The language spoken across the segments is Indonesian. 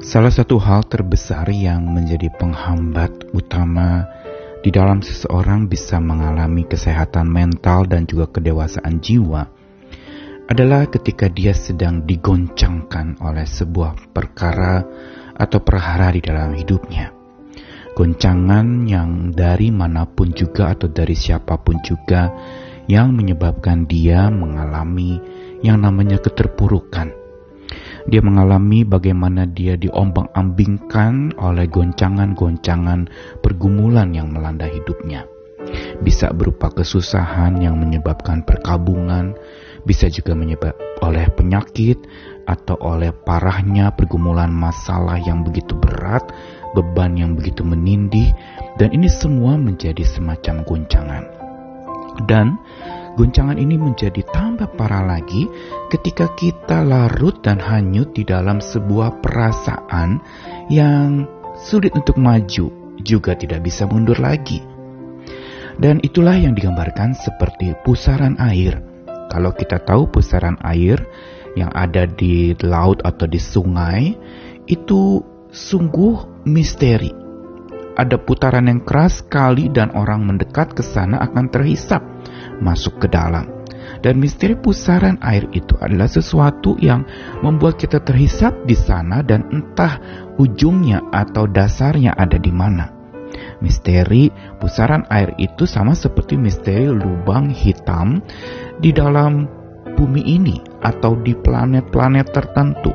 Salah satu hal terbesar yang menjadi penghambat utama di dalam seseorang bisa mengalami kesehatan mental dan juga kedewasaan jiwa adalah ketika dia sedang digoncangkan oleh sebuah perkara atau perhara di dalam hidupnya. Goncangan yang dari mana pun juga atau dari siapa pun juga yang menyebabkan dia mengalami yang namanya keterpurukan dia mengalami bagaimana dia diombang-ambingkan oleh goncangan-goncangan pergumulan yang melanda hidupnya. Bisa berupa kesusahan yang menyebabkan perkabungan, bisa juga menyebab oleh penyakit atau oleh parahnya pergumulan masalah yang begitu berat, beban yang begitu menindih, dan ini semua menjadi semacam goncangan. Dan Goncangan ini menjadi tambah parah lagi ketika kita larut dan hanyut di dalam sebuah perasaan yang sulit untuk maju, juga tidak bisa mundur lagi. Dan itulah yang digambarkan seperti pusaran air. Kalau kita tahu pusaran air yang ada di laut atau di sungai, itu sungguh misteri. Ada putaran yang keras sekali dan orang mendekat ke sana akan terhisap masuk ke dalam. Dan misteri pusaran air itu adalah sesuatu yang membuat kita terhisap di sana dan entah ujungnya atau dasarnya ada di mana. Misteri pusaran air itu sama seperti misteri lubang hitam di dalam bumi ini atau di planet-planet tertentu.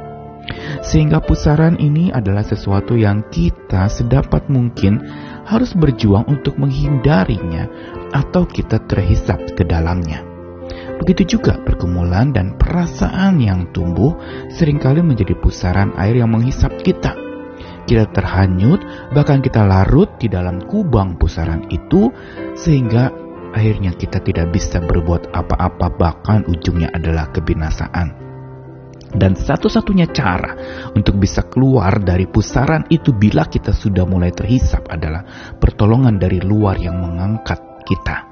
Sehingga pusaran ini adalah sesuatu yang kita sedapat mungkin harus berjuang untuk menghindarinya atau kita terhisap ke dalamnya. Begitu juga pergumulan dan perasaan yang tumbuh sering kali menjadi pusaran air yang menghisap kita. Kita terhanyut, bahkan kita larut di dalam kubang pusaran itu, sehingga akhirnya kita tidak bisa berbuat apa-apa, bahkan ujungnya adalah kebinasaan. Dan satu-satunya cara untuk bisa keluar dari pusaran itu bila kita sudah mulai terhisap adalah pertolongan dari luar yang mengangkat kita.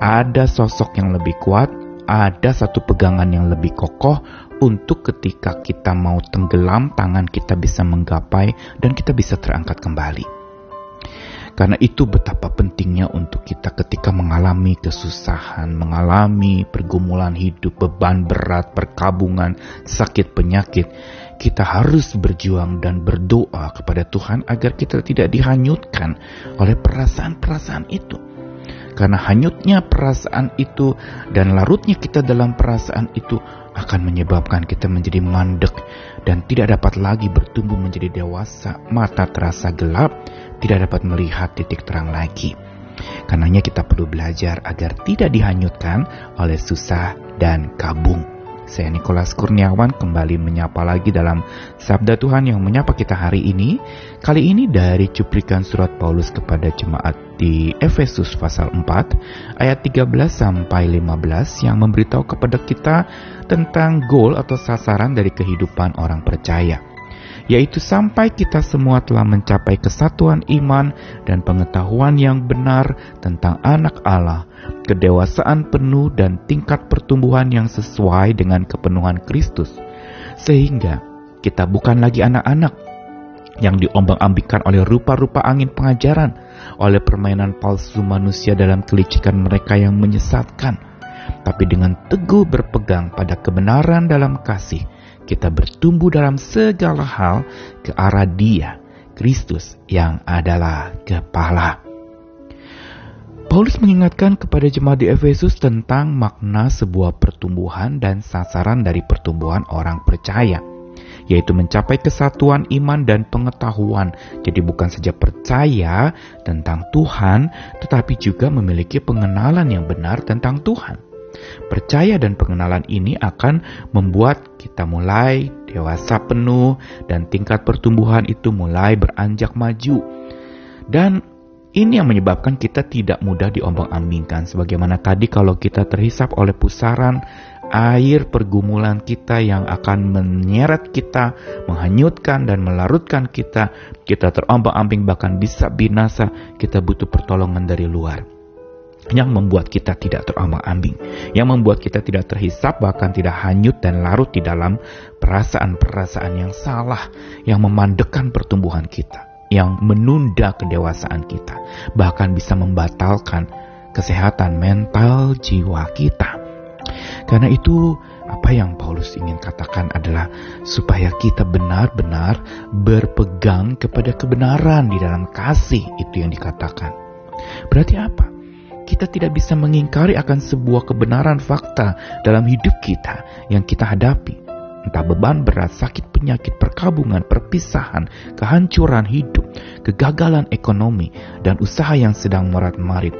Ada sosok yang lebih kuat, ada satu pegangan yang lebih kokoh untuk ketika kita mau tenggelam, tangan kita bisa menggapai dan kita bisa terangkat kembali. Karena itu betapa pentingnya untuk kita ketika mengalami kesusahan, mengalami pergumulan hidup, beban berat, perkabungan, sakit penyakit, kita harus berjuang dan berdoa kepada Tuhan agar kita tidak dihanyutkan oleh perasaan-perasaan itu. Karena hanyutnya perasaan itu dan larutnya kita dalam perasaan itu akan menyebabkan kita menjadi mandek dan tidak dapat lagi bertumbuh menjadi dewasa, mata terasa gelap, tidak dapat melihat titik terang lagi. Karenanya kita perlu belajar agar tidak dihanyutkan oleh susah dan kabung. Saya Nikolas Kurniawan kembali menyapa lagi dalam Sabda Tuhan yang menyapa kita hari ini. Kali ini dari cuplikan surat Paulus kepada jemaat di Efesus pasal 4 ayat 13 sampai 15 yang memberitahu kepada kita tentang goal atau sasaran dari kehidupan orang percaya yaitu sampai kita semua telah mencapai kesatuan iman dan pengetahuan yang benar tentang anak Allah, kedewasaan penuh dan tingkat pertumbuhan yang sesuai dengan kepenuhan Kristus. Sehingga kita bukan lagi anak-anak yang diombang-ambingkan oleh rupa-rupa angin pengajaran, oleh permainan palsu manusia dalam kelicikan mereka yang menyesatkan, tapi dengan teguh berpegang pada kebenaran dalam kasih, kita bertumbuh dalam segala hal ke arah Dia, Kristus yang adalah kepala. Paulus mengingatkan kepada jemaat di Efesus tentang makna sebuah pertumbuhan dan sasaran dari pertumbuhan orang percaya, yaitu mencapai kesatuan iman dan pengetahuan. Jadi bukan saja percaya tentang Tuhan, tetapi juga memiliki pengenalan yang benar tentang Tuhan. Percaya dan pengenalan ini akan membuat kita mulai dewasa penuh dan tingkat pertumbuhan itu mulai beranjak maju. Dan ini yang menyebabkan kita tidak mudah diombang-ambingkan. Sebagaimana tadi kalau kita terhisap oleh pusaran air pergumulan kita yang akan menyeret kita, menghanyutkan dan melarutkan kita, kita terombang-ambing bahkan bisa binasa, kita butuh pertolongan dari luar yang membuat kita tidak terombang-ambing, yang membuat kita tidak terhisap bahkan tidak hanyut dan larut di dalam perasaan-perasaan yang salah yang memandekan pertumbuhan kita, yang menunda kedewasaan kita, bahkan bisa membatalkan kesehatan mental jiwa kita. Karena itu, apa yang Paulus ingin katakan adalah supaya kita benar-benar berpegang kepada kebenaran di dalam kasih itu yang dikatakan. Berarti apa? Kita tidak bisa mengingkari akan sebuah kebenaran fakta dalam hidup kita yang kita hadapi entah beban berat, sakit penyakit, perkabungan, perpisahan, kehancuran hidup, kegagalan ekonomi, dan usaha yang sedang merat-marit.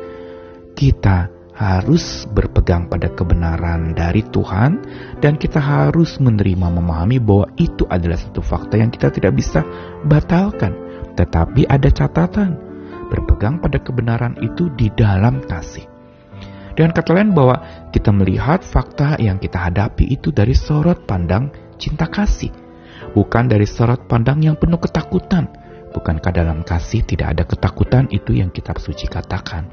Kita harus berpegang pada kebenaran dari Tuhan dan kita harus menerima memahami bahwa itu adalah satu fakta yang kita tidak bisa batalkan. Tetapi ada catatan, berpegang pada kebenaran itu di dalam kasih. Dengan kata lain bahwa kita melihat fakta yang kita hadapi itu dari sorot pandang cinta kasih, bukan dari sorot pandang yang penuh ketakutan. Bukankah dalam kasih tidak ada ketakutan itu yang kitab suci katakan?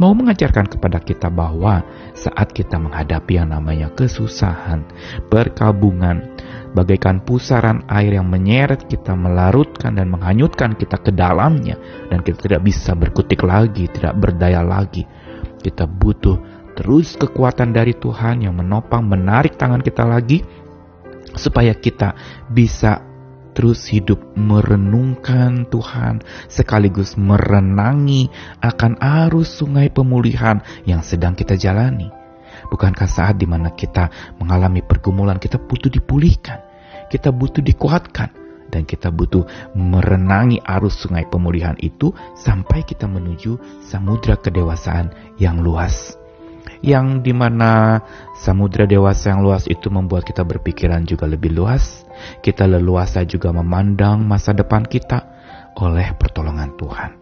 Mau mengajarkan kepada kita bahwa saat kita menghadapi yang namanya kesusahan, berkabungan, bagaikan pusaran air yang menyeret kita, melarutkan dan menghanyutkan kita ke dalamnya, dan kita tidak bisa berkutik lagi, tidak berdaya lagi kita butuh terus kekuatan dari Tuhan yang menopang, menarik tangan kita lagi, supaya kita bisa terus hidup merenungkan Tuhan, sekaligus merenangi akan arus sungai pemulihan yang sedang kita jalani. Bukankah saat di mana kita mengalami pergumulan, kita butuh dipulihkan, kita butuh dikuatkan, dan kita butuh merenangi arus sungai pemulihan itu sampai kita menuju samudra kedewasaan yang luas. Yang di mana samudra dewasa yang luas itu membuat kita berpikiran juga lebih luas. Kita leluasa juga memandang masa depan kita oleh pertolongan Tuhan.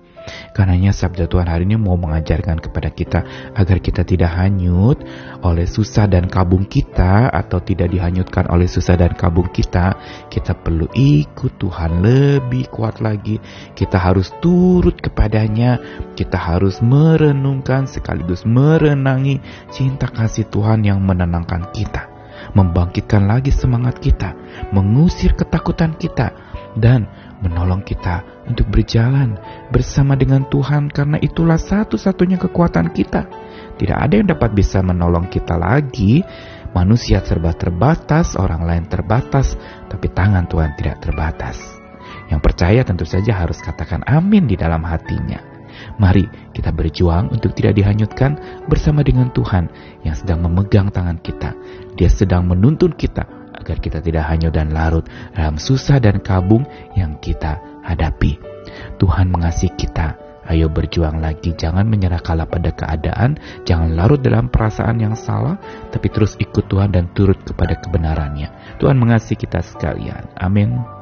Karenanya sabda Tuhan hari ini mau mengajarkan kepada kita agar kita tidak hanyut oleh susah dan kabung kita atau tidak dihanyutkan oleh susah dan kabung kita. Kita perlu ikut Tuhan lebih kuat lagi. Kita harus turut kepadanya. Kita harus merenungkan sekaligus merenangi cinta kasih Tuhan yang menenangkan kita membangkitkan lagi semangat kita, mengusir ketakutan kita, dan menolong kita untuk berjalan bersama dengan Tuhan karena itulah satu-satunya kekuatan kita. Tidak ada yang dapat bisa menolong kita lagi. Manusia serba terbatas, orang lain terbatas, tapi tangan Tuhan tidak terbatas. Yang percaya tentu saja harus katakan amin di dalam hatinya. Mari kita berjuang untuk tidak dihanyutkan bersama dengan Tuhan yang sedang memegang tangan kita. Dia sedang menuntun kita agar kita tidak hanyut dan larut dalam susah dan kabung yang kita hadapi. Tuhan mengasihi kita. Ayo berjuang lagi, jangan menyerah kalah pada keadaan, jangan larut dalam perasaan yang salah, tapi terus ikut Tuhan dan turut kepada kebenarannya. Tuhan mengasihi kita sekalian. Amin.